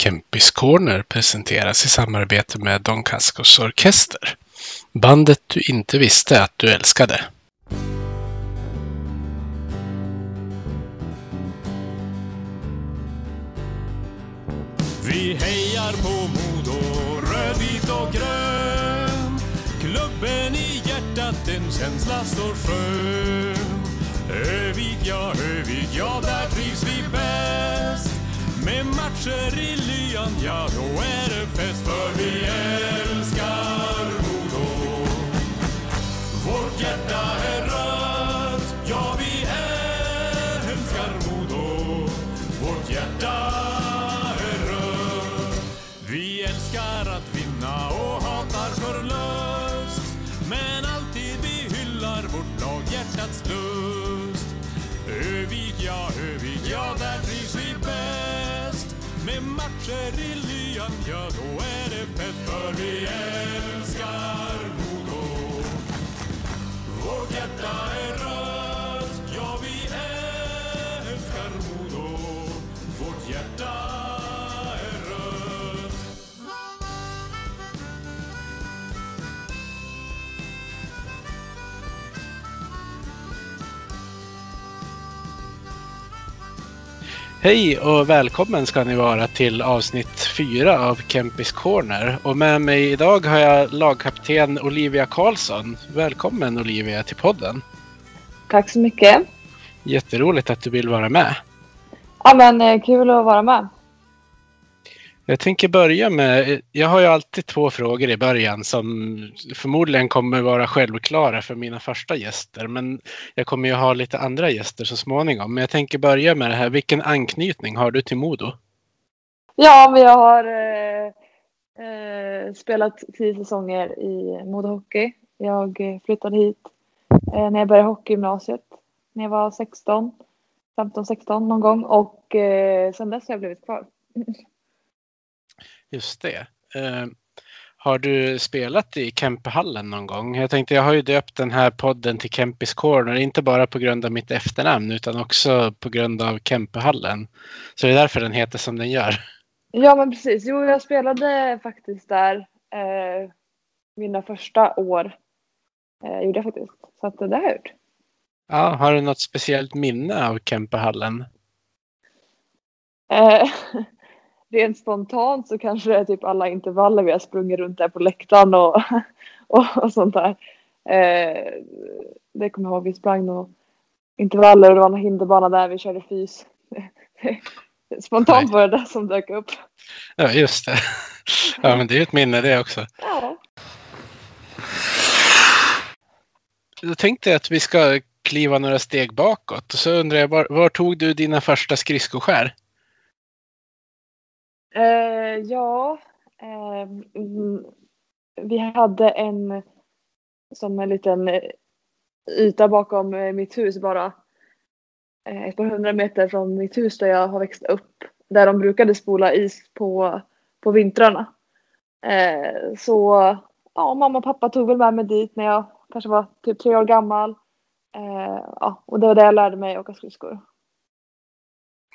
Kempis Corner presenteras i samarbete med Don Cascos Orkester. Bandet du inte visste att du älskade. Vi hejar på Modo, rödvit och grön. Klubben i hjärtat, en känsla så skön. Övik, ja, Övik, ja, där trivs vi bäst. Med matcher i lyan, ja, då är det fest. För vi är Med i lyan, ja, då är det fest. För vi är Hej och välkommen ska ni vara till avsnitt fyra av Kempis Corner. Och med mig idag har jag lagkapten Olivia Karlsson. Välkommen Olivia till podden. Tack så mycket. Jätteroligt att du vill vara med. Ja, men eh, kul att vara med. Jag tänker börja med, jag har ju alltid två frågor i början som förmodligen kommer vara självklara för mina första gäster. Men jag kommer ju ha lite andra gäster så småningom. Men jag tänker börja med det här, vilken anknytning har du till Modo? Ja, men jag har eh, eh, spelat tio säsonger i Modo Hockey. Jag flyttade hit eh, när jag började hockeygymnasiet när jag var 16, 15-16 någon gång och eh, sen dess har jag blivit kvar. Just det. Eh, har du spelat i Kempehallen någon gång? Jag tänkte, jag har ju döpt den här podden till Kempis Corner, inte bara på grund av mitt efternamn utan också på grund av Kempehallen. Så det är därför den heter som den gör. Ja, men precis. Jo, jag spelade faktiskt där eh, mina första år. Eh, gjorde jag faktiskt. Så att det har jag gjort. Ja, har du något speciellt minne av Kempehallen? Eh, rent spontant så kanske det är typ alla intervaller vi har sprungit runt där på läktaren och, och, och sånt där. Eh, det kommer jag ihåg. Vi sprang nog intervaller och det var en hinderbana där vi körde fys. Spontant var det det som dök upp. Ja, just det. Ja, men det är ju ett minne det också. Ja. Då tänkte jag att vi ska kliva några steg bakåt. Och så undrar jag, var, var tog du dina första skridskoskär? Eh, ja, eh, vi hade en som en liten eh, yta bakom eh, mitt hus bara. Eh, ett par hundra meter från mitt hus där jag har växt upp. Där de brukade spola is på, på vintrarna. Eh, så ja, mamma och pappa tog väl med mig dit när jag kanske var typ tre år gammal. Ja, och det var där jag lärde mig åka skridskor.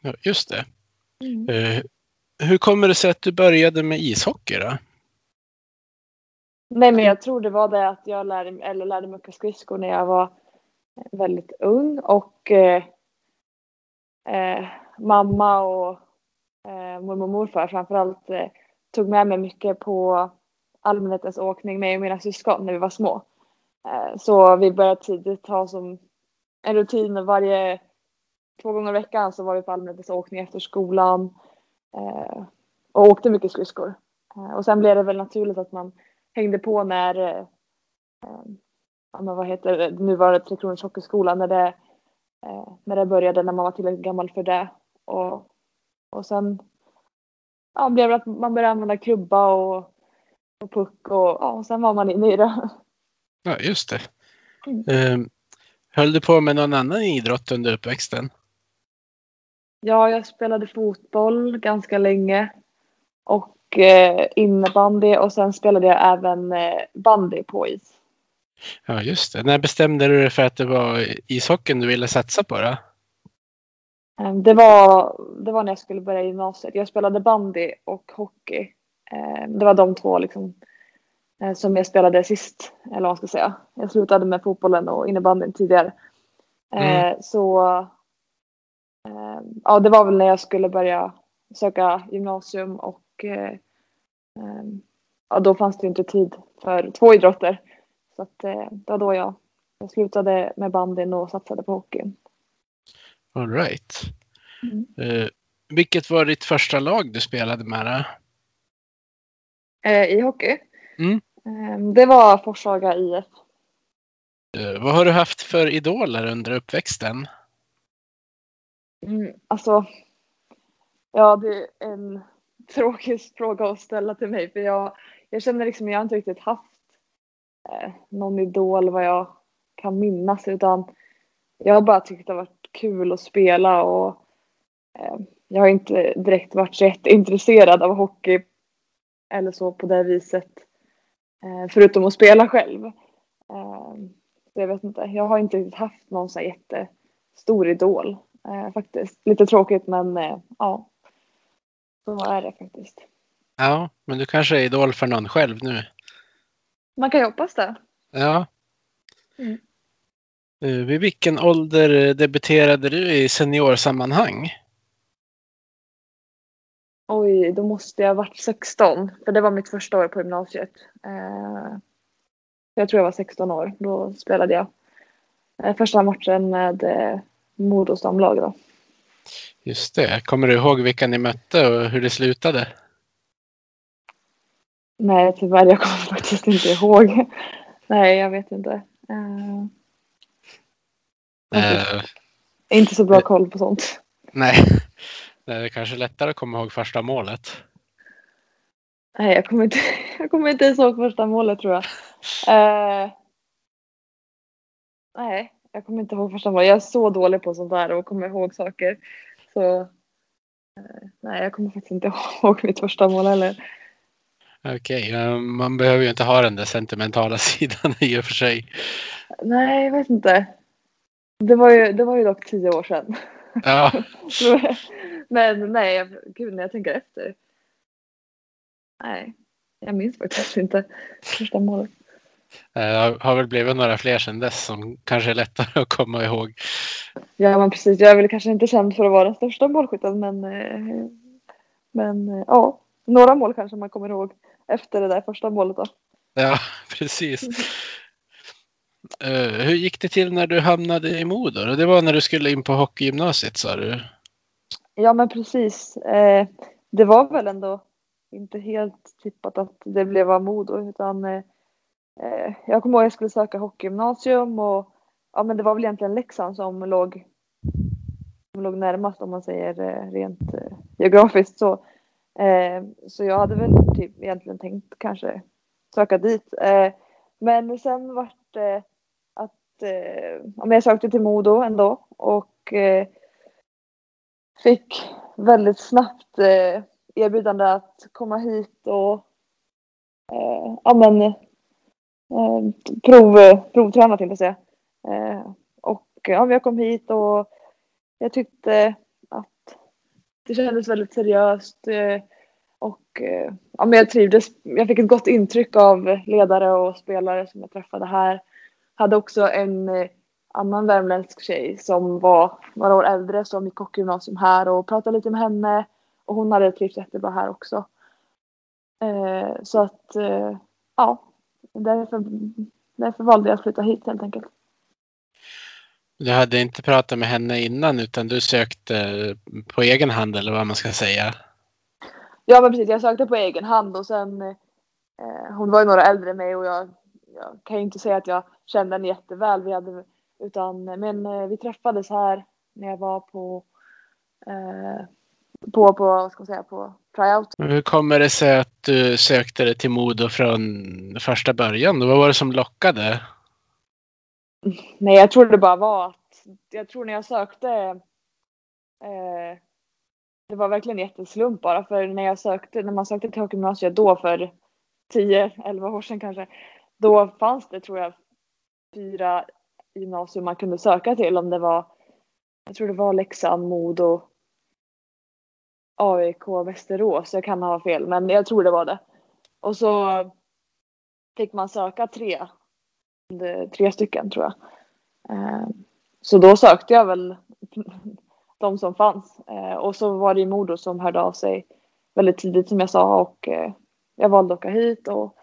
Ja, just det. Mm. Hur kommer det sig att du började med ishockey då? Nej, men jag tror det var det att jag lärde, eller lärde mig åka skridskor när jag var väldigt ung och eh, eh, mamma och eh, mormor och morfar framförallt eh, tog med mig mycket på allmänhetens åkning med mina syskon när vi var små. Eh, så vi började tidigt ha som en rutin varje två gånger i veckan så var vi på allmänhetens åkning efter skolan eh, och åkte mycket skridskor. Eh, och sen blev det väl naturligt att man hängde på när, eh, men vad heter det, nuvarande Tre Kronors Hockeyskola, när det, eh, när det började, när man var tillräckligt gammal för det. Och, och sen ja, blev det att man började använda klubba och, och puck och, ja, och sen var man inne i det. Ja, just det. Mm. Eh, höll du på med någon annan idrott under uppväxten? Ja, jag spelade fotboll ganska länge och eh, innebandy och sen spelade jag även eh, bandy på is. Ja, just det. När bestämde du dig för att det var ishockeyn du ville satsa på då? Eh, det var, det var när jag skulle börja gymnasiet. Jag spelade bandy och hockey. Eh, det var de två liksom, eh, som jag spelade sist, eller vad man ska säga. Jag slutade med fotbollen och innebandyn tidigare. Mm. Så ja, det var väl när jag skulle börja söka gymnasium och ja, då fanns det inte tid för två idrotter. Så att, det var då jag, jag slutade med bandyn och satsade på hockeyn. All right. Mm. Uh, vilket var ditt första lag du spelade med? Uh, I hockey? Mm. Uh, det var Forshaga IF. vad har du haft för idoler under uppväxten? Mm, alltså, ja det är en tråkig fråga att ställa till mig för jag, jag känner liksom jag har inte riktigt haft eh, någon idol vad jag kan minnas utan jag har bara tyckt det har varit kul att spela och eh, jag har inte direkt varit så jätteintresserad av hockey eller så på det viset. Eh, förutom att spela själv. Eh, så jag vet inte, jag har inte riktigt haft någon så jättestor idol eh, faktiskt. Lite tråkigt men eh, ja. Så är det faktiskt. Ja, men du kanske är idol för någon själv nu? Man kan ju hoppas det. Ja. Mm. Eh, vid vilken ålder debuterade du i seniorsammanhang? Oj, då måste jag ha varit 16. För det var mitt första år på gymnasiet. Eh, jag tror jag var 16 år. Då spelade jag eh, första matchen med Modos damlag. Då. Just det. Kommer du ihåg vilka ni mötte och hur det slutade? Nej, tyvärr. Jag kommer faktiskt inte ihåg. Nej, jag vet inte. Uh, inte så bra koll på sånt. Nej. det är kanske lättare att komma ihåg första målet. Nej, jag kommer inte, jag kommer inte ens ihåg första målet tror jag. Uh, nej, jag kommer inte ihåg första målet. Jag är så dålig på sånt där och kommer ihåg saker. Så uh, nej, jag kommer faktiskt inte ihåg mitt första mål heller. Okej, okay, man behöver ju inte ha den där sentimentala sidan i och för sig. Nej, jag vet inte. Det var ju, det var ju dock tio år sedan. Ja. Men nej, gud när jag tänker efter. Nej, jag minns faktiskt inte första målet. Det har väl blivit några fler sedan dess som kanske är lättare att komma ihåg. Ja, men precis. Jag är väl kanske inte känd för att vara den största målskytten, men, eh, men eh, ja, några mål kanske man kommer ihåg efter det där första målet. Då. Ja, precis. Uh, hur gick det till när du hamnade i Modo? Det var när du skulle in på hockeygymnasiet sa du? Ja men precis. Eh, det var väl ändå inte helt tippat att det blev av Modo utan eh, eh, jag kommer ihåg att jag skulle söka hockeygymnasium och ja men det var väl egentligen Leksand som låg, som låg närmast om man säger eh, rent eh, geografiskt så. Eh, så jag hade väl typ egentligen tänkt kanske söka dit. Eh, men sen vart det eh, jag sökte till Modo ändå och eh, fick väldigt snabbt eh, erbjudande att komma hit och eh, ja, men, eh, prov, eh, provtränat, tänkte jag säga. Eh, och ja, jag kom hit och jag tyckte att det kändes väldigt seriöst eh, och eh, ja, men jag trivdes. Jag fick ett gott intryck av ledare och spelare som jag träffade här hade också en eh, annan värmländsk tjej som var några år äldre som gick hockeygymnasium här och pratade lite med henne och hon hade trivts jättebra här också. Eh, så att eh, ja, därför, därför valde jag att flytta hit helt enkelt. Du hade inte pratat med henne innan utan du sökte på egen hand eller vad man ska säga? Ja men precis, jag sökte på egen hand och sen eh, hon var ju några äldre än mig och jag, jag kan ju inte säga att jag kände henne jätteväl. Vi hade, utan, men eh, vi träffades här när jag var på eh, på, på, vad ska man säga, på tryout. Hur kommer det sig att du sökte dig till Modo från första början? Vad var det som lockade? Nej, jag tror det bara var att jag tror när jag sökte eh, det var verkligen jätteslump bara för när jag sökte, när man sökte till hockeygymnasiet då för 10-11 år sedan kanske, då fanns det tror jag fyra gymnasium man kunde söka till om det var jag tror det var Leksand, Modo, AIK, Västerås. Jag kan ha fel, men jag tror det var det. Och så fick man söka tre. Tre stycken tror jag. Eh, så då sökte jag väl de som fanns. Eh, och så var det ju Modo som hörde av sig väldigt tidigt som jag sa och eh, jag valde att åka hit och,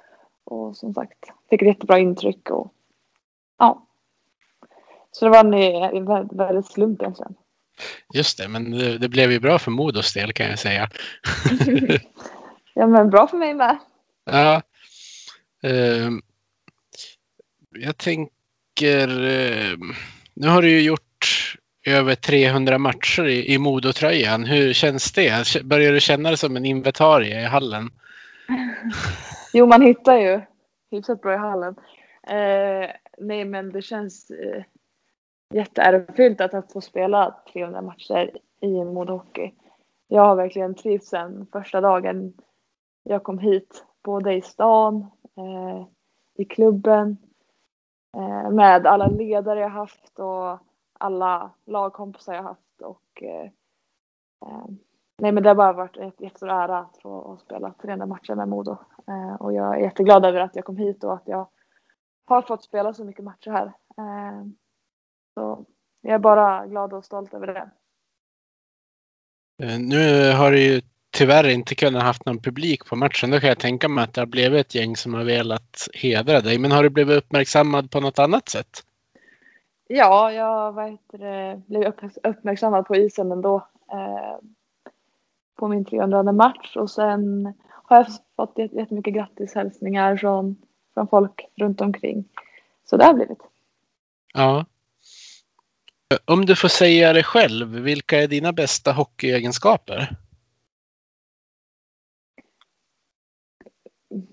och som sagt fick ett jättebra intryck och ja. Så det var en, en väldigt slump egentligen. Just det, men det, det, blev ju bra för Modos del kan jag säga. ja, men bra för mig med. Ja. Uh, jag tänker, uh, nu har du ju gjort över 300 matcher i, i Modotröjan. Hur känns det? Börjar du känna det som en inventarie i hallen? jo, man hittar ju hyfsat bra i hallen. Uh, nej, men det känns uh, jätteärofyllt att, få spela 300 matcher i Modo Hockey. Jag har verkligen trivts sedan första dagen jag kom hit, både i stan, eh, i klubben, eh, med alla ledare jag haft och alla lagkompisar jag haft. Och, eh, eh nej, men det har bara varit en jättestor ära att få spela 300 matcher med Modo. Eh, och jag är jätteglad över att jag kom hit och att jag har fått spela så mycket matcher här. Eh, Eh, så jag är bara glad och stolt över det. Nu har du ju tyvärr inte kunnat haft någon publik på matchen. Då kan jag tänka mig att det har blivit ett gäng som har velat hedra dig. Men har du blivit uppmärksammad på något annat sätt? Ja, jag det, blev uppmärksammad på isen ändå. Eh, på min 300 match och sen har jag fått jättemycket grattishälsningar från, från folk runt omkring. Så det har blivit. Ja. Om du får säga det själv, vilka är dina bästa hockeyegenskaper?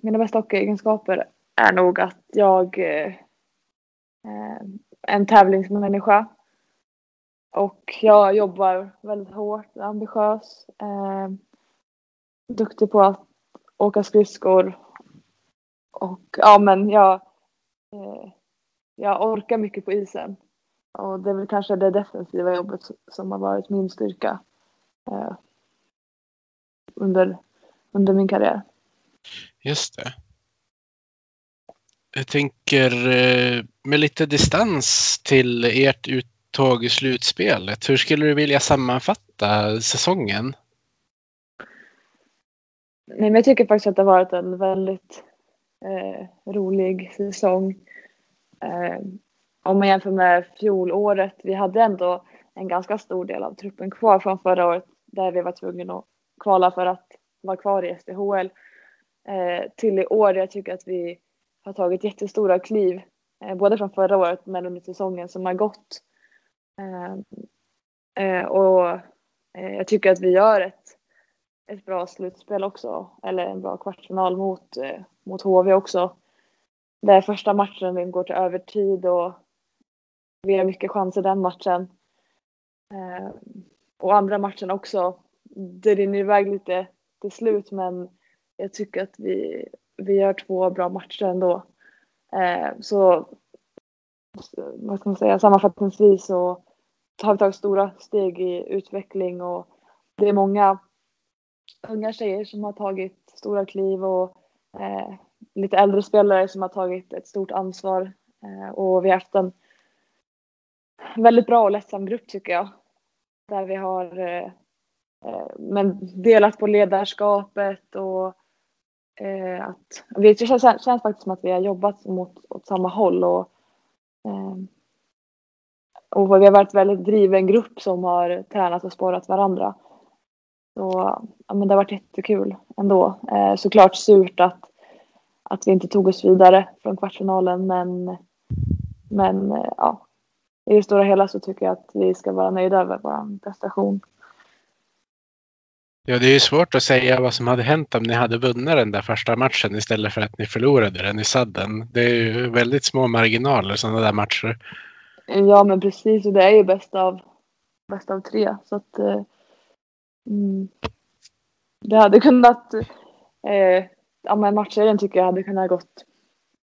mina bästa hockeyegenskaper är nog att jag är en tävlingsmänniska. Och jag jobbar väldigt hårt, ambitiös, eh, duktig på att åka skridskor. Och ja, men jag, eh, jag orkar mycket på isen. Och det är väl kanske det defensiva jobbet som har varit min styrka eh, under, under min karriär. Just det. Jag tänker eh, med lite distans till ert uttåg i slutspelet. Hur skulle du vilja sammanfatta säsongen? Nej, men jag tycker faktiskt att det har varit en väldigt eh, rolig säsong. Eh, om man jämför med fjolåret. Vi hade ändå en ganska stor del av truppen kvar från förra året där vi var tvungna att kvala för att vara kvar i SDHL eh, till i år. Jag tycker att vi har tagit jättestora kliv, eh, både från förra året men under säsongen som har gått. Eh, eh och eh, jag tycker att vi gör ett, ett bra slutspel också, eller en bra kvartsfinal mot, eh, mot HV också. Där första matchen går till övertid och vi har mycket chanser den matchen. Ehm, och andra matchen också. Det rinner iväg lite till slut men jag tycker att vi, vi gör två bra matcher ändå. Eh, så vad ska man säga, sammanfattningsvis så har vi tagit stora steg i utveckling och det är många unga tjejer som har tagit stora kliv och eh, lite äldre spelare som har tagit ett stort ansvar eh, och vi har haft en väldigt bra och lättsam grupp tycker jag. Där vi har eh, eh, men delat på ledarskapet och eh, att det känns, känns, faktiskt som att vi har jobbat mot åt samma håll och, eh, och vi har varit väldigt driven grupp som har tränat och spårat varandra. Så ja, men det har varit jättekul ändå. Eh, såklart surt att, att vi inte tog oss vidare från kvartsfinalen men, men eh, ja, i det stora hela så tycker jag att vi ska vara nöjda över vår prestation. Ja, det är ju svårt att säga vad som hade hänt om ni hade vunnit den där första matchen istället för att ni förlorade den i sadden. Det är ju väldigt små marginaler sådana där matcher. Ja, men precis. Och det är ju bäst av, bäst av tre. Så att eh, mm, det hade kunnat... Eh, ja, men matchserien tycker jag hade kunnat gått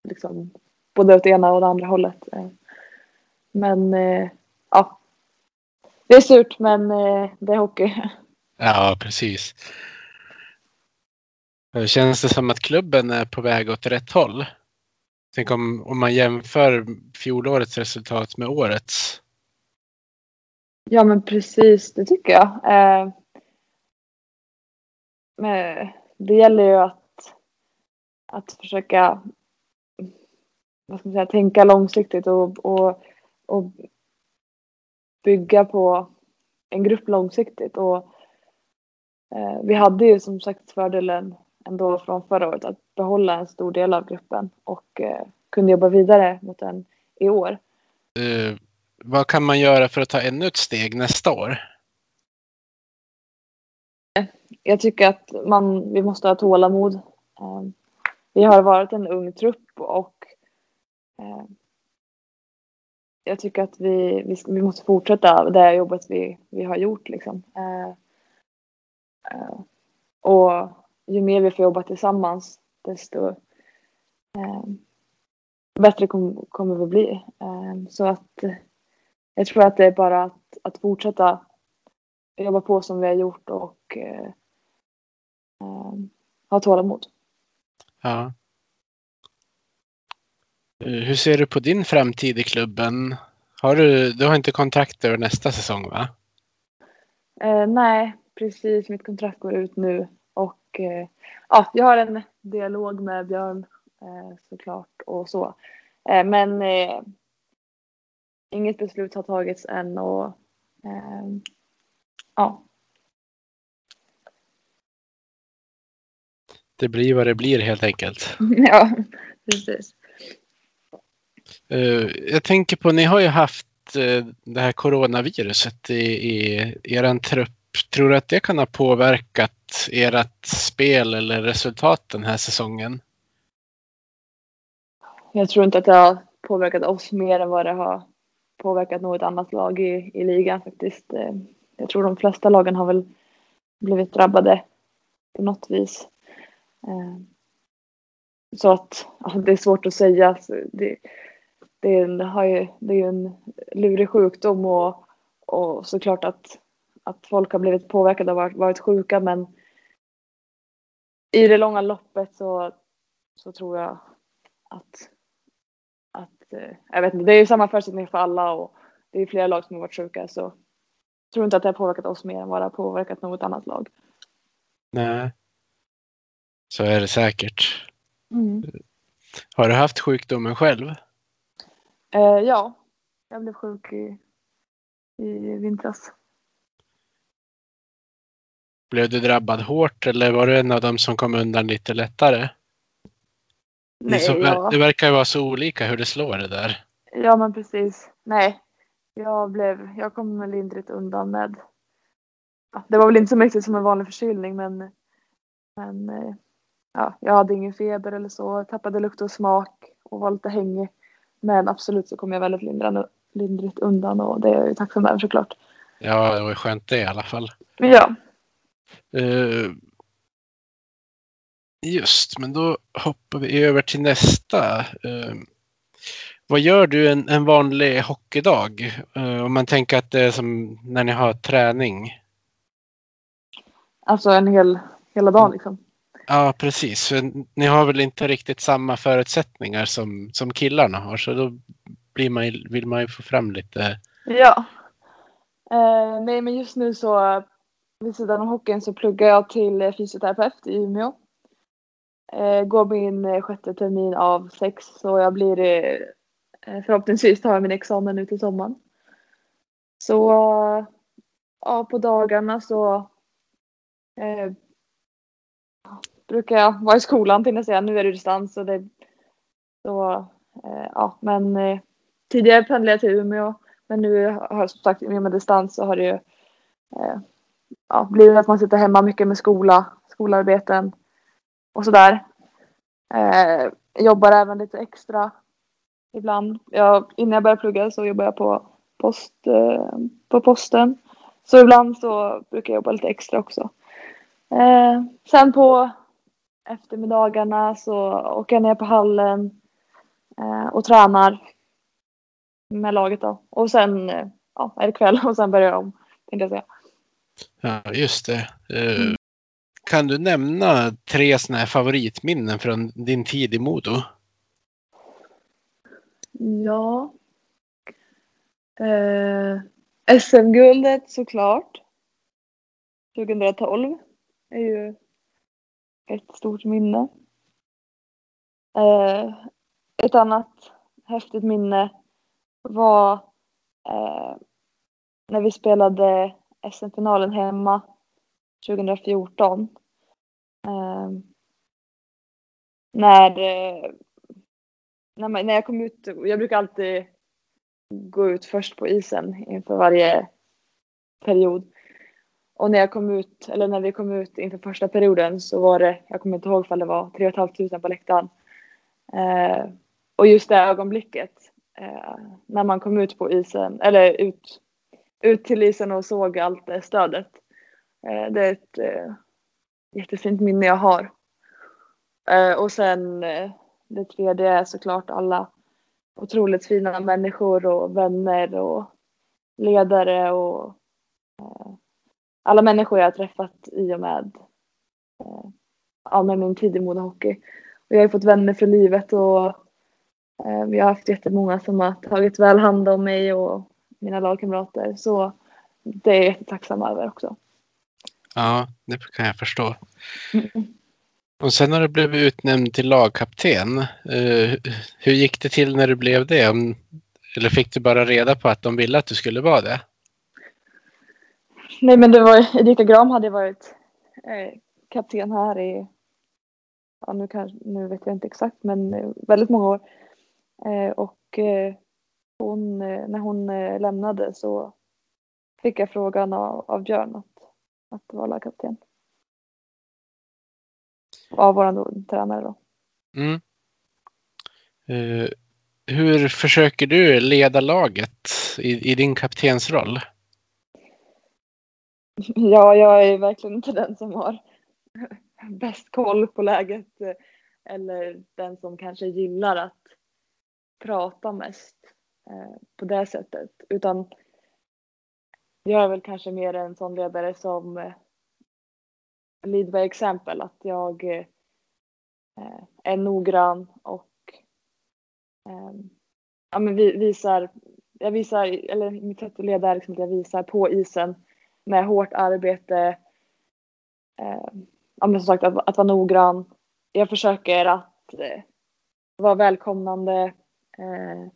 liksom, både åt ena och det andra hållet. Eh, men eh, ja, det är surt men eh, det är hockey. Ja, precis. Känns det som att klubben är på väg åt rätt håll? Tänk om, om man jämför fjolårets resultat med årets. Ja men precis, det tycker jag. Eh, men det gäller ju att, att försöka vad ska man säga, tänka långsiktigt och, och, och bygga på en grupp långsiktigt. Och, eh, vi hade ju som sagt fördelen ändå från förra året att behålla en stor del av gruppen och eh, kunde jobba vidare mot den i år. Uh, vad kan man göra för att ta ännu ett steg nästa år? Jag tycker att man, vi måste ha tålamod. Uh, vi har varit en ung trupp och uh, jag tycker att vi, vi, vi, måste fortsätta det jobbet vi, vi har gjort. Liksom. Eh, eh, och ju mer vi får jobba tillsammans desto eh, bättre kom, kommer vi bli. Eh, så att jag tror att det är bara att, att fortsätta jobba på som vi har gjort och eh, eh ha tålamod. Ja. Eh, hur ser du på din framtid i klubben? Har du, du har inte kontrakt över nästa säsong va? Eh, nej, precis. Mitt kontrakt går ut nu och eh, ja, jag har en dialog med Björn eh, såklart och så. Eh, men inget beslut har tagits än och ja. Det blir vad det blir helt enkelt. ja, precis. Eh, jag tänker på, ni har ju haft eh, det här coronaviruset i, i er trupp. Tror du att det kan ha påverkat ert spel eller resultat den här säsongen? Jag tror inte att det har påverkat oss mer än vad det har påverkat något annat lag i, i ligan faktiskt. Eh, jag tror de flesta lagen har väl blivit drabbade på något vis. Så att ja, det är svårt att säga. Det, det, är, en, det är en lurig sjukdom och, och såklart att, att folk har blivit påverkade och varit, varit sjuka men i det långa loppet så, så tror jag att, att eh, jag vet inte, det är ju samma förutsättningar för alla och det är flera lag som har varit sjuka så jag tror inte att det har påverkat oss mer än vad det har påverkat något annat lag. Nej, så är det säkert. Mm. Har du haft sjukdomen själv? Eh, ja, jag blev sjuk i, i vintras. Blev du drabbad hårt eller var du en av dem som kom undan lite lättare? Nej, så, ja. Det verkar ju vara så olika hur det slår det där. Ja, men precis. Nej, jag, blev, jag kom lindrigt undan med... Ja, det var väl inte så mycket som en vanlig förkylning, men, men eh, ja, jag hade ingen feber eller så. Jag tappade lukt och smak och var lite hängig. Men absolut så kom jag väldigt lindrande, lindrigt undan och det är jag ju tacksam över såklart. Ja, det var skönt det i alla fall. Ja, Uh, just, men då hoppar vi över till nästa. Uh, vad gör du en, en vanlig hockeydag? Uh, om man tänker att det är som när ni har träning. Alltså en hel, hela dagen liksom? Ja, precis. För ni har väl inte riktigt samma förutsättningar som, som killarna har, så då blir man, vill man ju få fram lite. Ja. Eh, nej, men just nu så vid sidan av hockeyn så pluggar jag till fysioterapeut i Umeå. Eh, går min eh, sjätte termin av sex så jag blir eh, förhoppningsvis tar jag min examen nu till sommaren. Så ja, på dagarna så eh, brukar jag vara i skolan till jag säga. Nu är det distans och det så eh, ja, men eh, tidigare pendlade jag till Umeå men nu har som sagt i och med distans så har det ju eh, ja, blivit att man sitter hemma mycket med skola, skolarbeten och sådär. Eh, jobbar även lite extra ibland. Jag, innan jag började plugga så jobbade jag på, post, eh, på posten. Så ibland så brukar jag jobba lite extra också. Eh, sen på eftermiddagarna så åker jag ner på hallen eh, och tränar med laget då. Och sen eh, ja, eller kväll och sen börjar jag om. Tänkte jag säga. Ja, just det. Uh, kan du nämna tre sådana här favoritminnen från din tid i Modo? Ja. Eh, SM-guldet såklart. 2012 är ju ett stort minne. Eh, ett annat häftigt minne var eh, när vi spelade SM-finalen hemma 2014. Eh, när, eh, när, man, när jag kom ut, jag brukar alltid gå ut först på isen inför varje period. Och när jag kom ut, eller när vi kom ut inför första perioden så var det, jag kommer inte ihåg ifall det var 3 500 på läktaren. Eh, och just det ögonblicket eh, när man kom ut på isen, eller ut, ut till isen och såg allt det stödet. Eh, det är ett eh, jättefint minne jag har. Eh, och sen eh, det tredje är såklart alla otroligt fina människor och vänner och ledare och eh, alla människor jag har träffat i och med, eh, ja, med min tid i modehockey. Och jag har fått vänner för livet och eh, vi har haft jättemånga som har tagit väl hand om mig och mina lagkamrater. Så det är jag jättetacksam över också. Ja, det kan jag förstå. Mm. Och sen har du blivit utnämnd till lagkapten. Uh, hur gick det till när du blev det? eller fick du bara reda på att de ville att du skulle vara det? Nej, men det var Erika Gram hade varit eh, kapten här i, ja, nu, kan, nu vet jag inte exakt, men eh, väldigt många år. Eh, och eh, hon, eh, när hon eh, lämnade så fick jag frågan av, av Björn att, att vara lagkapten. Av vår tränare då. Mm. Eh, hur försöker du leda laget i, i din kaptensroll? Ja, jag är verkligen inte den som har bäst koll på läget eh, eller den som kanske gillar att prata mest eh, på det sättet. Utan jag är väl kanske mer en sån ledare som eh, lead by exempel. Att jag är noggrann och ehm, ja, men visar, jag visar, eller mitt sätt att leda är liksom att jag visar på isen med hårt arbete. Eh, ja, men som sagt att, att vara noggrann. Jag försöker att eh, vara välkomnande. Eh,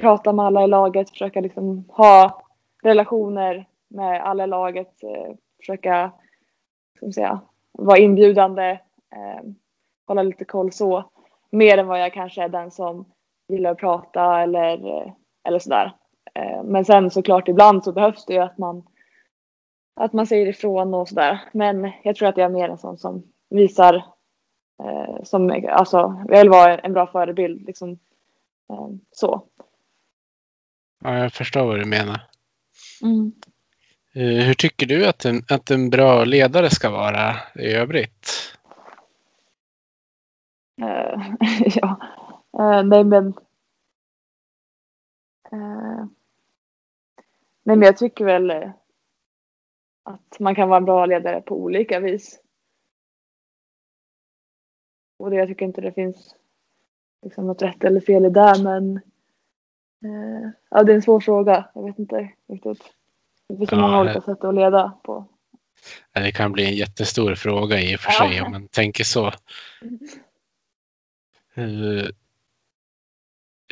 prata med alla i laget, försöka liksom ha relationer med alla i laget. Eh, försöka ska säga, vara inbjudande. Eh, hålla lite koll så. Mer än vad jag kanske är den som gillar att prata eller, eh, eller sådär. Eh, men sen såklart ibland så behövs det ju att man att man säger ifrån och sådär. Men jag tror att jag är mer en sån som visar eh, som, alltså, jag vill vara en bra förebild liksom eh, så. Ja, jag förstår vad du menar. Mm. Eh, hur tycker du att en, att en bra ledare ska vara i övrigt? Ja, nej men. Nej men jag tycker väl att man kan vara en bra ledare på olika vis. Och det, jag tycker inte det finns liksom något rätt eller fel i det men eh, ja, det är en svår fråga. Jag vet inte riktigt. Det finns så ja, många olika sätt att leda på. Det kan bli en jättestor fråga i och för sig om man tänker så. Uh,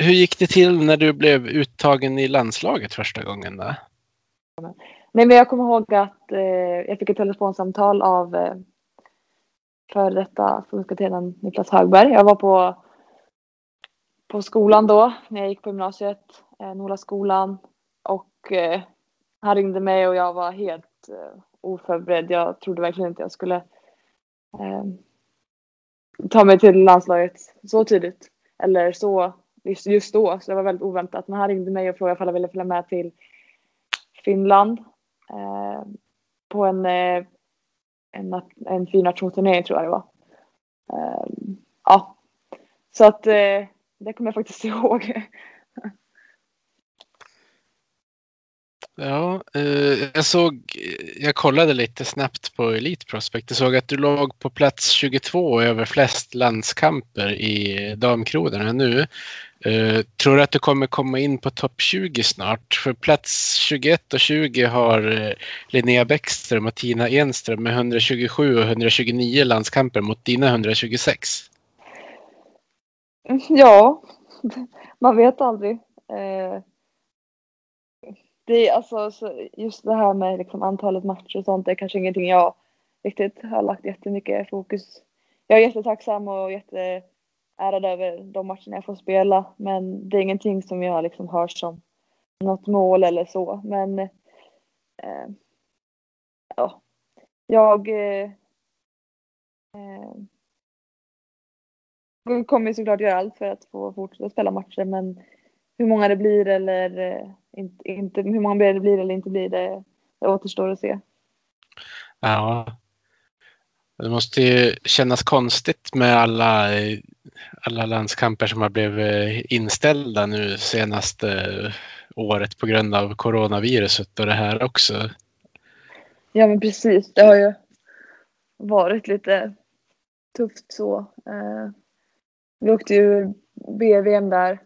hur gick det till när du blev uttagen i landslaget första gången? Då? Nej, men jag kommer ihåg att eh, jag fick ett telefonsamtal av eh, före detta förbundskaptenen Niklas Högberg. Jag var på, på skolan då när jag gick på gymnasiet, eh, Nolaskolan. Och eh, han ringde mig och jag var helt eh, oförberedd. Jag trodde verkligen inte jag skulle eh, ta mig till landslaget så tidigt. Eller så just då. Så det var väldigt oväntat. Men han ringde mig och frågade om jag ville följa med till Finland Eh, på en, eh, en, en fyrnationsturnering tror jag det var. Eh, ja, så att eh, det kommer jag faktiskt ihåg. Ja, eh, jag såg, jag kollade lite snabbt på Elite Prospect. Jag såg att du låg på plats 22 över flest landskamper i damkronorna nu. Eh, tror du att du kommer komma in på topp 20 snart? För plats 21 och 20 har eh, Linnea Bäckström och Tina Enström med 127 och 129 landskamper mot dina 126. Mm, ja, man vet aldrig. Eh, det är alltså just det här med liksom antalet matcher och sånt det är kanske ingenting jag riktigt har lagt jättemycket fokus. Jag är jättetacksam och jätte ärad över de matcherna jag får spela, men det är ingenting som jag liksom har som något mål eller så. Men eh, ja, jag eh, eh, kommer såklart göra allt för att få fortsätta spela matcher, men hur många det blir eller eh, inte, inte, hur många det blir eller inte blir, det, det återstår att se. Ja. Det måste ju kännas konstigt med alla, eh, alla landskamper som har blivit eh, inställda nu senaste eh, året på grund av coronaviruset och det här också. Ja men precis, det har ju varit lite tufft så. Eh, vi åkte ju BVM där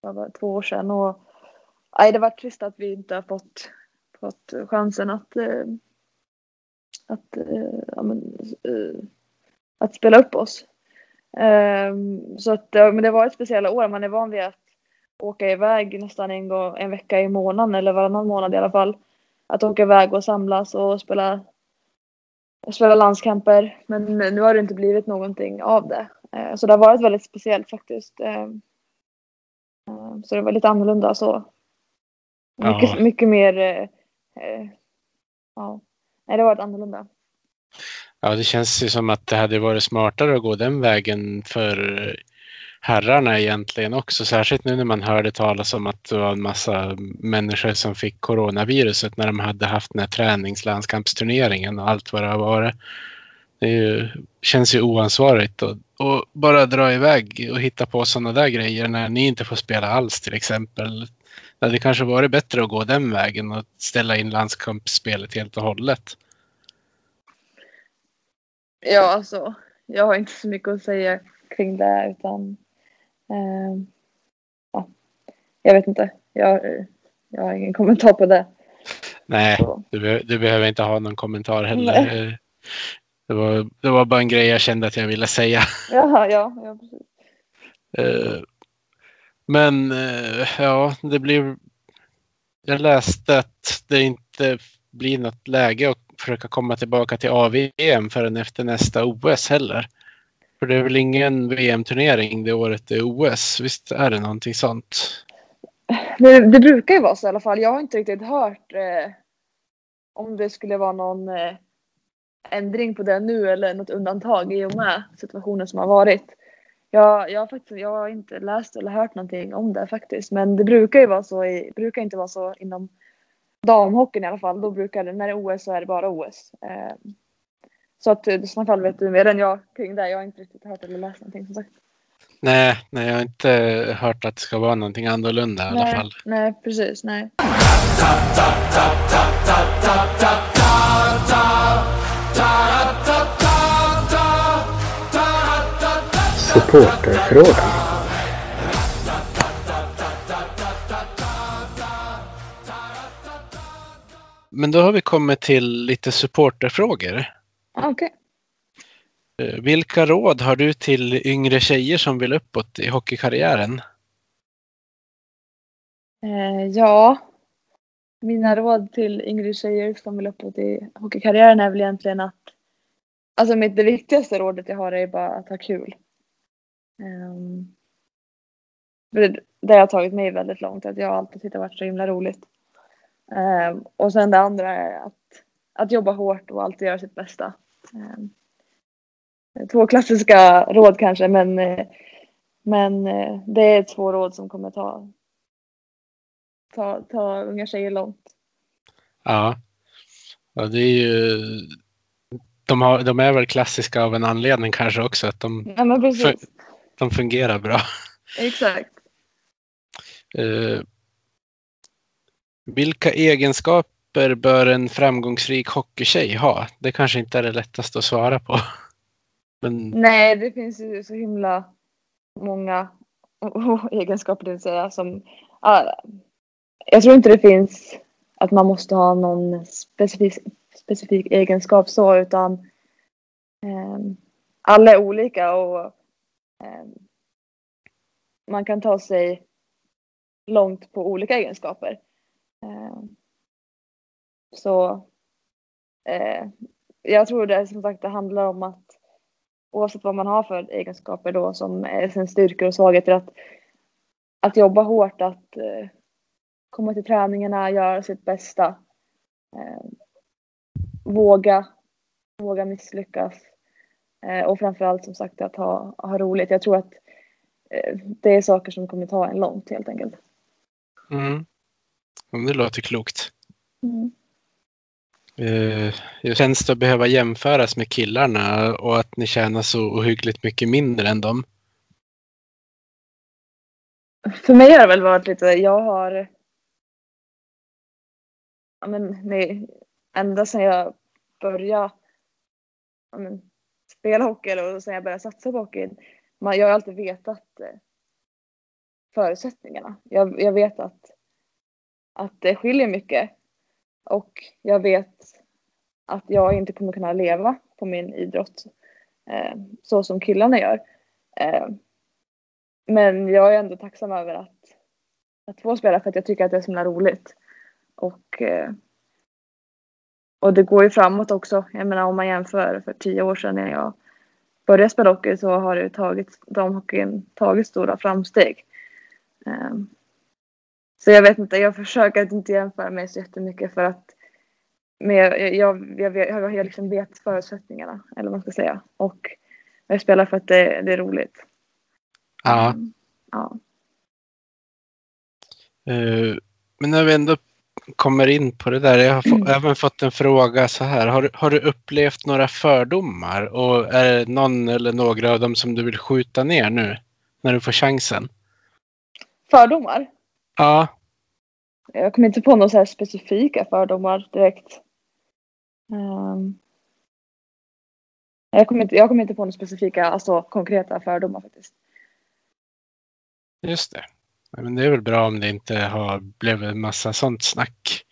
för två år sedan och nej, det var trist att vi inte har fått, fått chansen att, eh, att, eh, ja, men, eh, att spela upp oss. Ehm, så att, men det var ett speciella år. Man är van vid att åka iväg nästan en, gång, en vecka i månaden eller varannan månad i alla fall. Att åka iväg och samlas och spela, spela landskamper. Men nu har det inte blivit någonting av det. Så det har varit väldigt speciellt faktiskt. Ehm, så det var lite annorlunda så. Mycket, ja. mycket mer, eh, eh, ja, nej det har varit annorlunda. Ja, det känns ju som att det hade varit smartare att gå den vägen för herrarna egentligen också. Särskilt nu när man hörde talas om att det var en massa människor som fick coronaviruset när de hade haft den här träningslandskampsturneringen och allt vad det har varit. Det ju, känns ju oansvarigt att bara dra iväg och hitta på sådana där grejer när ni inte får spela alls till exempel. Det hade kanske varit bättre att gå den vägen och ställa in landskampsspelet helt och hållet. Ja, alltså jag har inte så mycket att säga kring det utan eh, ja, jag vet inte. Jag, jag har ingen kommentar på det. Nej, du, du behöver inte ha någon kommentar heller. Nej. Det var, det var bara en grej jag kände att jag ville säga. Jaha, ja, ja precis. Uh, men uh, ja, det blir... Jag läste att det inte blir något läge att försöka komma tillbaka till AVM förrän efter nästa OS heller. För det är väl ingen VM-turnering det året det är OS? Visst är det någonting sånt? Det, det, brukar ju vara så i alla fall. Jag har inte riktigt hört eh, om det skulle vara någon eh, ändring på det nu eller något undantag i och med situationen som har varit. Jag, jag, har faktiskt, jag har inte läst eller hört någonting om det faktiskt. Men det brukar ju vara så i, brukar inte vara så inom damhockeyn i alla fall. Då brukar det, när det är OS så är det bara OS. Eh, så att i sådana fall vet du mer än jag kring det. Jag har inte riktigt hört eller läst någonting som sagt. Nej, nej, jag har inte hört att det ska vara någonting annorlunda i nej, alla fall. Nej, precis. Nej. Supporterfrågan. Men då har vi kommit till lite supporterfrågor. Okej. Okay. Eh, vilka råd har du till yngre tjejer som vill uppåt i hockeykarriären? Eh, ja, mina råd till yngre tjejer som vill uppåt i hockeykarriären är väl egentligen att Alltså mitt, det viktigaste rådet jag har är bara att ha kul. Um, det, det har tagit mig väldigt långt. Att jag alltid tyckt det varit så himla roligt. Um, och sen det andra är att, att jobba hårt och alltid göra sitt bästa. Um, två klassiska råd kanske men, men det är två råd som kommer ta, ta, ta unga tjejer långt. Ja. ja det är ju de, har, de är väl klassiska av en anledning kanske också. Att de, ja, de fungerar bra. Exakt. Uh, vilka egenskaper bör en framgångsrik hockeytjej ha? Det kanske inte är det lättaste att svara på. Men Nej, det finns ju så himla många egenskaper, det vill säga som... jag tror inte det finns att man måste ha någon specifik, specifik egenskap så, utan eh, alla är olika och eh, man kan ta sig långt på olika egenskaper. Eh, så eh, jag tror det som sagt det handlar om att oavsett vad man har för egenskaper då som är sin styrkor och svagheter att, att jobba hårt, att eh, komma till träningarna, göra sitt bästa. Eh, våga, våga misslyckas. Eh, och framförallt som sagt att ha, ha roligt. Jag tror att eh, det är saker som kommer ta en långt helt enkelt. mm. Det låter klokt. Mm. Eh, Hur känns det att behöva jämföras med killarna och att ni tjänar så ohyggligt mycket mindre än dem? För mig har det väl varit lite, jag har ja, men, nej, ända sedan jag började ja, men, spela hockey eller sen jag började satsa på hockey. Man, jag har alltid vetat eh, förutsättningarna. Jag, jag vet att, att det skiljer mycket. Och jag vet att jag inte kommer kunna leva på min idrott eh, så som killarna gör. Eh, men jag är ändå tacksam över att, att få spela för att jag tycker att det är så himla roligt. Och, eh, och det går ju framåt också. Jag menar om man jämför för tio år sedan när jag började spela hockey så har det ju tagit, damhockeyn tagit stora framsteg. Eh, så jag vet inte, jag försöker att inte jämföra mig så jättemycket för att men jag, jag, jag, jag, jag liksom vet förutsättningarna, eller vad man ska säga. Och jag spelar för att det, det är roligt. Ja. Mm, ja. Eh, Men när vi ändå kommer in på det där. Jag har få, även fått en fråga så här. Har, du- har du upplevt några fördomar? Och är det någon eller några av dem som du vill skjuta ner nu? När du får chansen? Fördomar? Ja. Jag kommer inte på några så specifika fördomar direkt. Ehm. jag, kommer inte, jag kommer inte på några specifika, alltså konkreta fördomar faktiskt. Just det. Men det är väl bra om det inte har blivit massa sånt snack.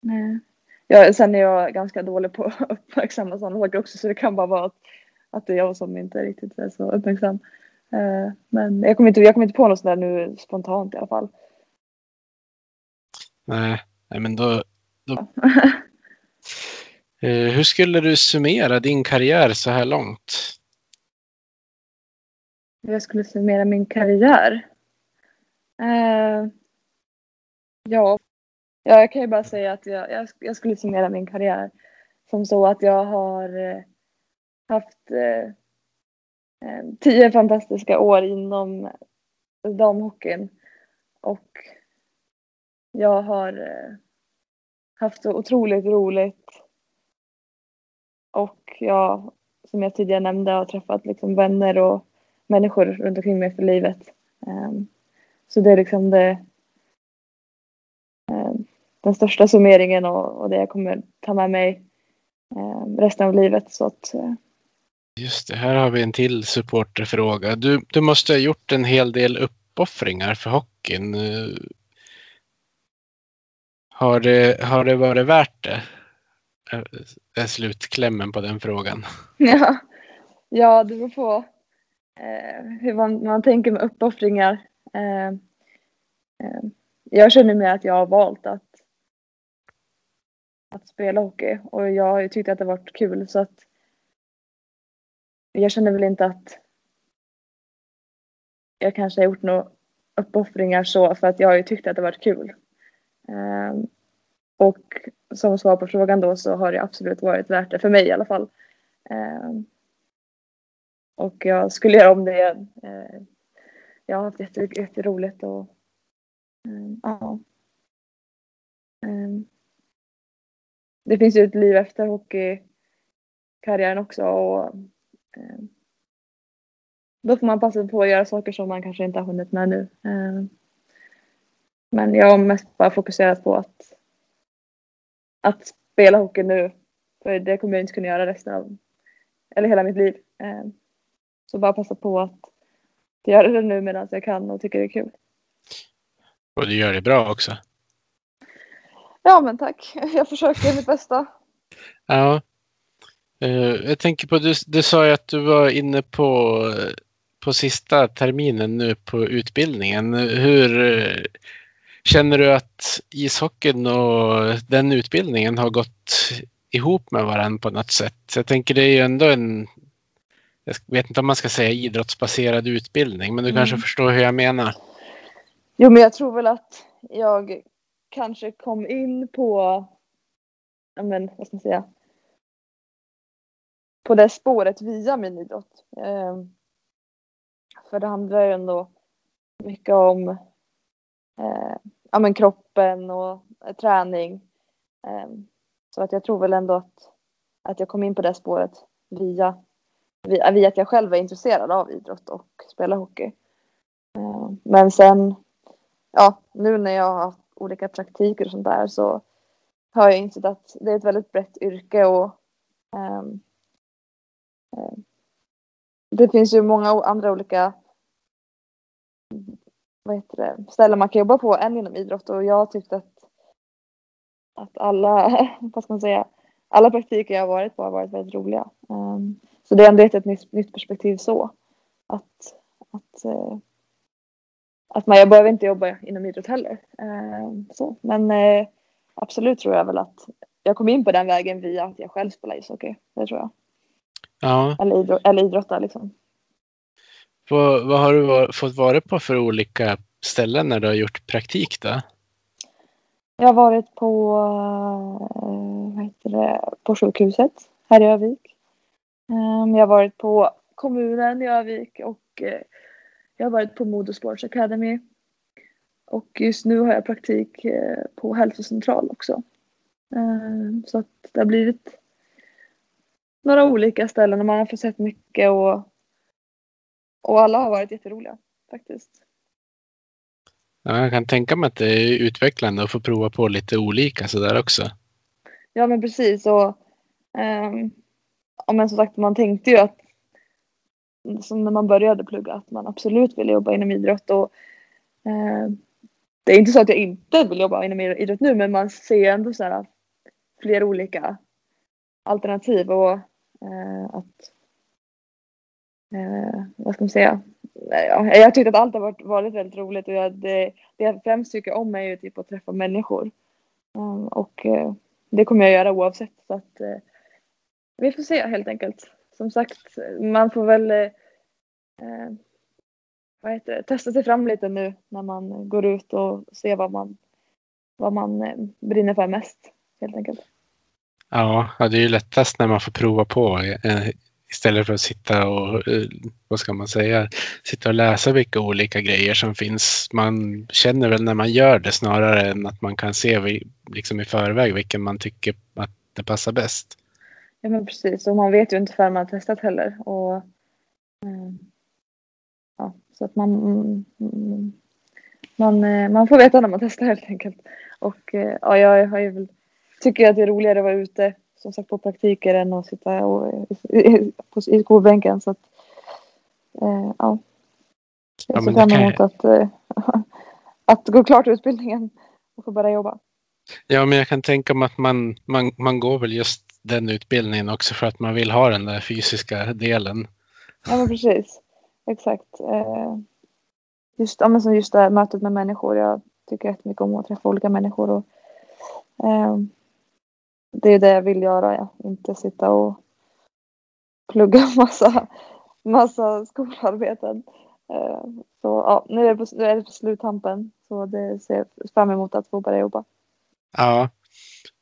Nej. Jag, sen är jag ganska dålig på att uppmärksamma sådana saker också så det kan bara vara att, att det är jag som inte riktigt är så uppmärksam. Eh, men jag kommer, inte, jag kommer inte på något sådär nu spontant i alla fall. Nej, Nej men då... då... Eh, hur skulle du summera din karriär så här långt? jag skulle summera min karriär. Eh, ja, ja, jag kan ju bara säga att jag, jag, jag skulle summera min karriär som så att jag har haft Eh, tio fantastiska år inom damhockeyn och jag har eh, haft så otroligt roligt och jag, som jag tidigare nämnde, har träffat liksom vänner och människor runt omkring mig för livet. Ehm, så det är liksom det, ehm, den största summeringen och, det jag kommer ta med mig ehm, resten av livet. Så att, eh, Just det, här har vi en till supporterfråga. Du, du måste ha gjort en hel del uppoffringar för hockeyn. Har det, har det varit värt det? Är slutklämmen på den frågan. ja, ja, det beror på eh, hur man, man tänker med uppoffringar. Eh, eh, jag känner mer att jag har valt att, att spela hockey och jag har ju tyckt att det varit kul så att jag känner väl inte att jag kanske har gjort några uppoffringar så för att jag har ju tyckt att det varit kul. Um, och som svar på frågan då så har det absolut varit värt det för mig i alla fall. Um, och jag skulle göra om det igen. Uh, jag har haft jätte, jätteroligt och um, ja. Det finns ju ett liv efter hockeykarriären också och då får man passa på att göra saker som man kanske inte har hunnit med nu. Eh, Men jag har mest bara fokuserat på att, att spela hockey nu. För det kommer jag inte kunna göra resten av, eller hela mitt liv. Eh, så bara passa på att göra det nu medan jag kan och tycker det är kul. Och du gör det bra också. Ja men tack. Jag försöker mitt bästa. Ja. Eh, jag tänker på, du, du sa ju att du var inne på, på sista terminen nu på utbildningen. Hur eh, känner du att ishockeyn och den utbildningen har gått ihop med varandra på något sätt? Jag tänker det är ju ändå en, jag vet inte om man ska säga idrottsbaserad utbildning, men du Mm. kanske förstår hur jag menar. Jo men jag tror väl att jag kanske kom in på, men vad ska man säga, på det spåret via min idrott. Eh, för det handlar ju ändå mycket om eh, ja, men kroppen och eh, träning. Eh, så att jag tror väl ändå att, att jag kom in på det spåret via, via, eh, via att jag själv är intresserad av idrott och spela hockey. Eh, men sen, ja, nu när jag har haft olika praktiker och sånt där så har jag insett att det är ett väldigt brett yrke och eh, Eh, det finns ju många andra olika vad heter det, ställen man kan jobba på än inom idrott och jag tyckte att, att alla, vad ska man säga, alla praktiker jag har varit på har varit väldigt roliga. Ehm, så det är ändå ett nytt, nytt perspektiv så. Att, att, eh, att man, jag behöver inte jobba inom idrott heller. Ehm, så. Men eh, absolut tror jag väl att jag kom in på den vägen via att jag själv spelar ishockey. Det tror jag. Ja, Eller, idrott, eller idrotta liksom. vad, vad har du var, fått vara på för olika ställen när du har gjort praktik då? Jag har varit på, eh, vad heter det, på sjukhuset här i Övik. Ehm, Jag har varit på kommunen i Övik och eh, jag har varit på Modo Sports Academy. Och just nu har jag praktik eh, på hälsocentral också. Ehm, Så att det har blivit några olika ställen och man har fått sett mycket och, och alla har varit jätteroliga faktiskt. Ja, jag kan tänka mig att det är utvecklande att få prova på lite olika sådär också. Ja men precis och ehm, ja, men som sagt man tänkte ju att som när man började plugga att man absolut ville jobba inom idrott och eh, det är inte så att jag inte vill jobba inom idrott nu men man ser ändå så här fler olika alternativ och eh, att eh, vad ska man säga ja, jag tyckte att allt har varit, varit väldigt roligt och jag, det, det jag främst tycker om är ju typ att träffa människor Um, och eh, det kommer jag göra oavsett. Så att, eh, vi får se helt enkelt. Som sagt, man får väl eh, eh, vad heter det, testa sig fram lite nu när man går ut och ser vad man, vad man eh, brinner för mest. Helt enkelt. Ja, det är ju lättast när man får prova på eh, istället för att sitta och, eh, vad ska man säga, sitta och läsa vilka olika grejer som finns. Man känner väl när man gör det snarare än att man kan se liksom i förväg vilken man tycker att det passar bäst. Ja men precis och man vet ju inte förrän man har testat heller. Och, eh, ja, så att man, mm, mm, man, man får veta när man testar helt enkelt. Och ja, jag har ju väl, tycker att det är roligare att vara ute som sagt på praktiker än att sitta och, i, på- i skolbänken. Så att, eh, ja. Ja, Jag ser det fram emot att, eh, att gå klart utbildningen och få börja jobba. Ja, men jag kan tänka mig att man, man, man går väl just den utbildningen också för att man vill ha den där fysiska delen. Ja men precis. Exakt. Eh, Just, ja, men som just det här mötet med människor. Jag tycker jättemycket om att träffa olika människor. Och, eh, det är det jag vill göra. Ja. Inte sitta och plugga massa, massa skolarbeten. Eh, så ja, nu är det på, nu är det på sluttampen. Så det ser jag fram emot att få börja jobba. Ja.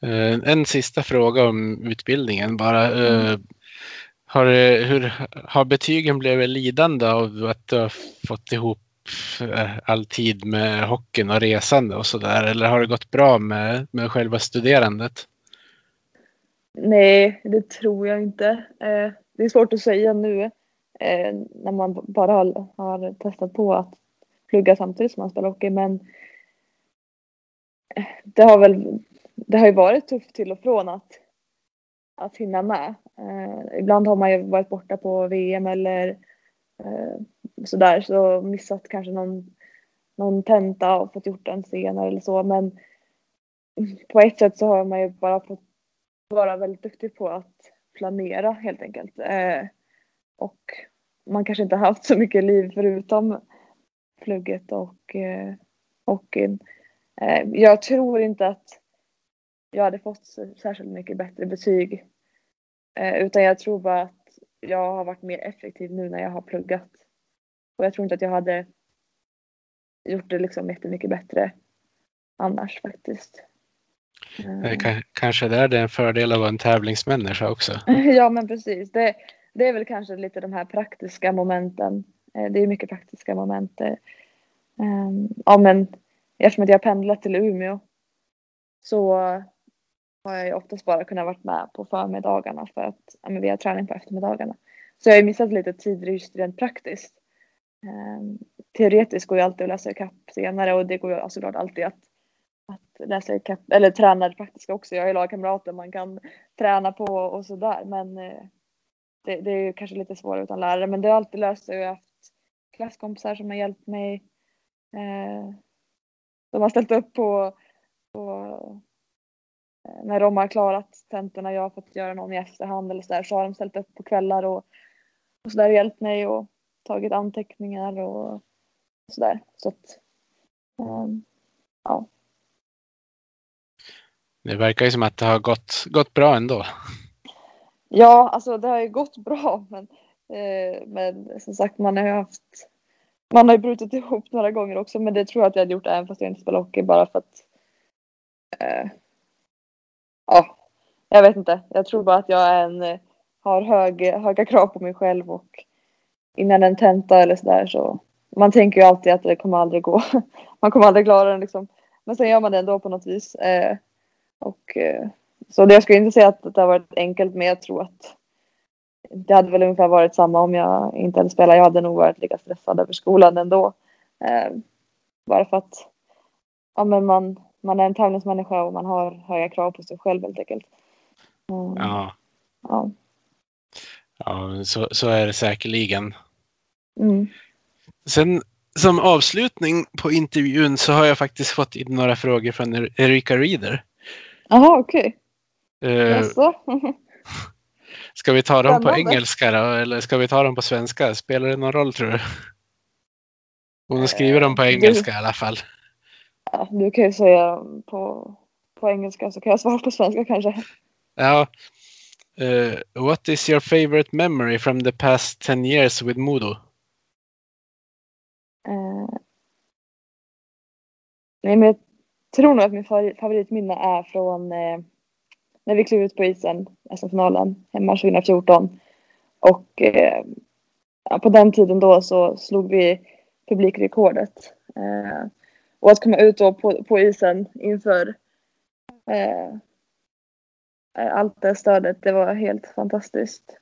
Eh, En sista fråga om utbildningen bara. Eh, Har, det- hur, har betygen blivit lidande av att du har fått ihop all tid med hockeyn och resande och sådär? Eller har det gått bra med, med själva studerandet? Nej, det tror jag inte. Eh, det är svårt att säga nu eh, när man bara har, har testat på att plugga samtidigt som man spelar hockey. Men eh, det har väl det har ju varit tufft till och från att, att hinna med. Eh, ibland har man ju varit borta på VM eller eh, sådär så missat kanske någon, någon tenta och fått gjort den senare eller så men på ett sätt så har man ju bara fått vara väldigt duktig på att planera helt enkelt. Eh, och man kanske inte haft så mycket liv förutom plugget och eh, hockeyn. Eh, jag tror inte att jag hade fått särskilt mycket bättre betyg. Eh, utan jag tror bara att jag har varit mer effektiv nu när jag har pluggat. Och jag tror inte att jag hade gjort det liksom jättemycket bättre annars faktiskt. Eh, kanske där det är en fördel att vara en tävlingsmänniska också. ja men precis. Det, det är väl kanske lite de här praktiska momenten. Eh, det är mycket praktiska moment. Ehm, ja men eftersom att jag pendlat till Umeå så har jag ju oftast bara kunnat vara med på förmiddagarna för att ja, men vi har träning på eftermiddagarna. Så jag har missat lite tider just rent praktiskt. Um, teoretiskt går ju alltid att läsa ikapp senare och det går ju såklart alltid att läsa ikapp, eller träna det praktiska också. Jag har ju lagkamrater man kan träna på och sådär men eh, det, det, är ju kanske lite svårare utan lärare men det har alltid löst sig. Jag har haft klasskompisar som har hjälpt mig. Eh, de har ställt upp på, på eh, när de har klarat tentorna, jag har fått göra någon i efterhand eller sådär, så har de ställt upp på kvällar och, och sådär hjälpt mig och tagit anteckningar och sådär. Så att, um, ja. Det verkar ju som att det har gått, gått bra ändå. Ja, alltså det har ju gått bra, men, eh, men som sagt, man har ju haft man har ju brutit ihop några gånger också, men det tror jag att jag hade gjort även fast jag inte spelar hockey bara för att eh, ja, jag vet inte. Jag tror bara att jag är en, eh, har hög, höga krav på mig själv och innan en tenta eller sådär så man tänker ju alltid att det kommer aldrig gå. Man kommer aldrig klara den liksom. Men sen gör man det ändå på något vis. Eh, och, eh, så det, jag skulle inte säga att det har varit enkelt men jag tror att det hade väl ungefär varit samma om jag inte hade spelat. Jag hade nog varit lika stressad över skolan ändå. Eh, bara för att ja, men man, man är en tävlingsmänniska och man har höga krav på sig själv helt enkelt. Mm. Ja. Ja. Ja, så, så är det säkerligen. Mm. Sen som avslutning på intervjun så har jag faktiskt fått in några frågor från Erika Reader. Jaha, okej. Okay. Uh, ska vi ta dem på engelska då, eller ska vi ta dem på svenska? Spelar det någon roll tror du? Hon skriver dem på eh, engelska i alla fall. Ja, du kan ju säga på, på engelska så kan jag svara på svenska kanske. Ja. Uh, what is your favorite memory from the past 10 years with Modo? Uh, nej, men tror nog att min favoritminne är från eh, när vi klev ut på isen, SM-finalen, hemma 2014. Och eh, på den tiden då så slog vi publikrekordet. Eh, och att komma ut då på, på isen inför eh, allt det stödet, det var helt fantastiskt.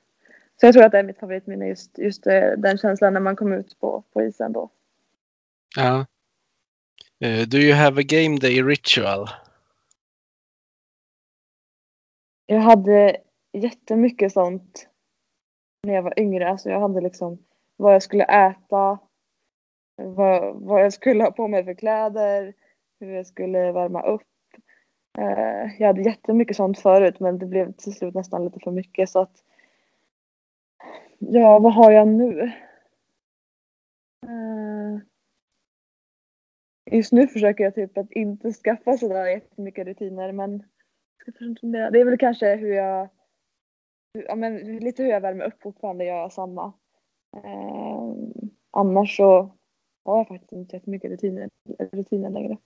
Så jag tror att det är mitt favoritminne, just, just eh, den känslan när man kom ut på, på isen då. Ja. Uh, do you have a game day ritual? Jag hade jättemycket sånt när jag var yngre. Alltså jag hade liksom vad jag skulle äta, vad, vad jag skulle ha på mig för kläder, hur jag skulle värma upp. Uh, jag hade jättemycket sånt förut men det blev till slut nästan lite för mycket så att Ja, vad har jag nu? Just nu försöker jag typ att inte skaffa sådär jättemycket rutiner men det är väl kanske hur jag ja, men lite hur jag värmer upp fortfarande gör jag samma. Eh, annars så har jag faktiskt inte jättemycket rutiner, rutiner längre.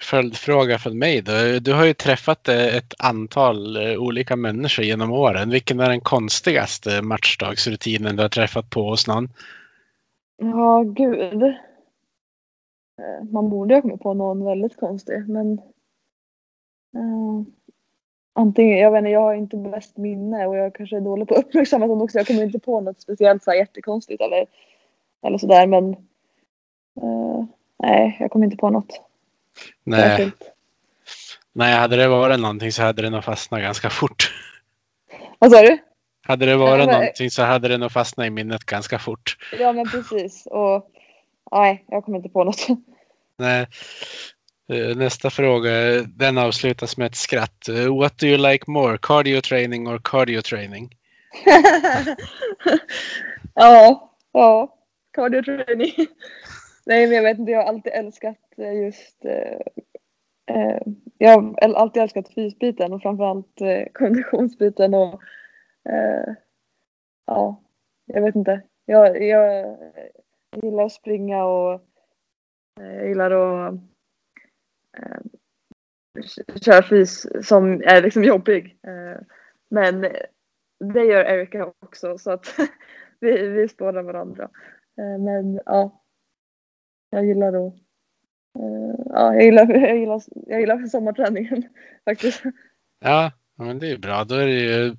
Följdfråga från mig då. Du har ju träffat eh, ett antal eh, olika människor genom åren. Vilken är den konstigaste matchdagsrutinen du har träffat på hos någon? Ja, gud. Eh, man borde ha kommit på någon väldigt konstig, men uh, antingen, jag vet inte, jag har inte bäst minne och jag kanske är dålig på att uppmärksamma sånt också. Jag kommer inte på något speciellt så här jättekonstigt eller eller sådär men uh, nej, jag kommer inte på något. Nej, Särskilt. nej, hade det varit någonting så hade det nog fastnat ganska fort. Vad sa du? Hade det varit Ja, men- någonting så hade det nog fastnat i minnet ganska fort. Ja men precis. Och nej, jag kommer inte på något. Nej. Eh, Nästa fråga, den avslutas med ett skratt. Eh, What do you like more, cardio training or cardio training? ja, ja. Cardio training. Nej men jag vet inte, jag har alltid älskat eh, just eh, jag har alltid älskat fysbiten och framförallt eh, konditionsbiten och eh, ja, jag vet inte. Jag, jag, jag gillar att springa och eh, jag gillar att eh, köra fys som är liksom jobbig. Eh, men det gör Erika också så att vi, vi spårar varandra. Eh, men ja, jag gillar att eh, ja, jag gillar, jag gillar, jag gillar sommarträningen faktiskt. Ja, ja, men det är bra. Då, är det ju,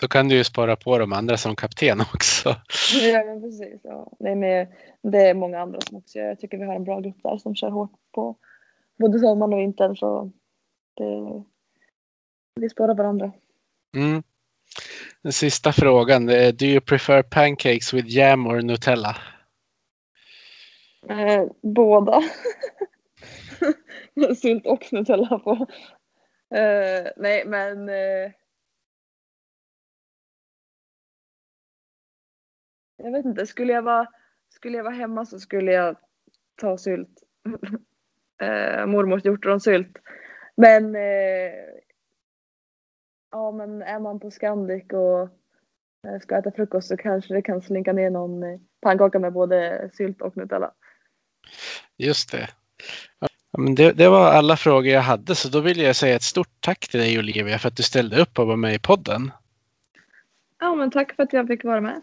då kan du ju spara på de andra som kapten också. Ja men precis. Ja. Nej, men det är många andra som också gör. Jag tycker vi har en bra grupp där som kör hårt på både sommaren och vintern så det, vi spårar varandra. Mm. Den sista frågan, do you prefer pancakes with jam or Nutella? Eh, båda. Sylt och Nutella på. Eh, nej men eh, Jag vet inte, skulle jag vara, skulle jag vara hemma så skulle jag ta sylt. eh, mormors hjortronsylt. Men eh, ja men är man på Scandic och eh, ska äta frukost så kanske det kan slinka ner någon eh, pannkaka med både sylt och Nutella. Just det. Ja, men det. Det var alla frågor jag hade så då vill jag säga ett stort tack till dig Olivia för att du ställde upp och var med i podden. Ja men tack för att jag fick vara med.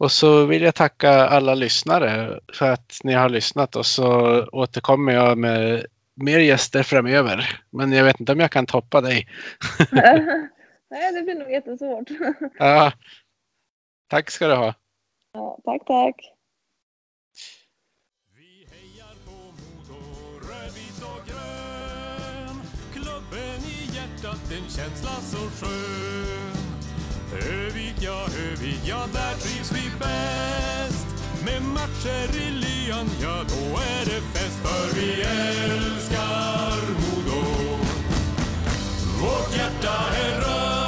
Och så vill jag tacka alla lyssnare för att ni har lyssnat och så återkommer jag med mer gäster framöver. Men jag vet inte om jag kan toppa dig. Nej det blir nog jättesvårt. Ja, tack ska du ha. Ja, tack tack. Vi hejar på Modo, rödvit och grön Klubben i hjärtat, en känsla så skön Övik, ja, Övik, ja, där trivs vi bäst. Med matcher i lyan, ja, då är det fest För vi älskar Modo. Vårt hjärta är rött,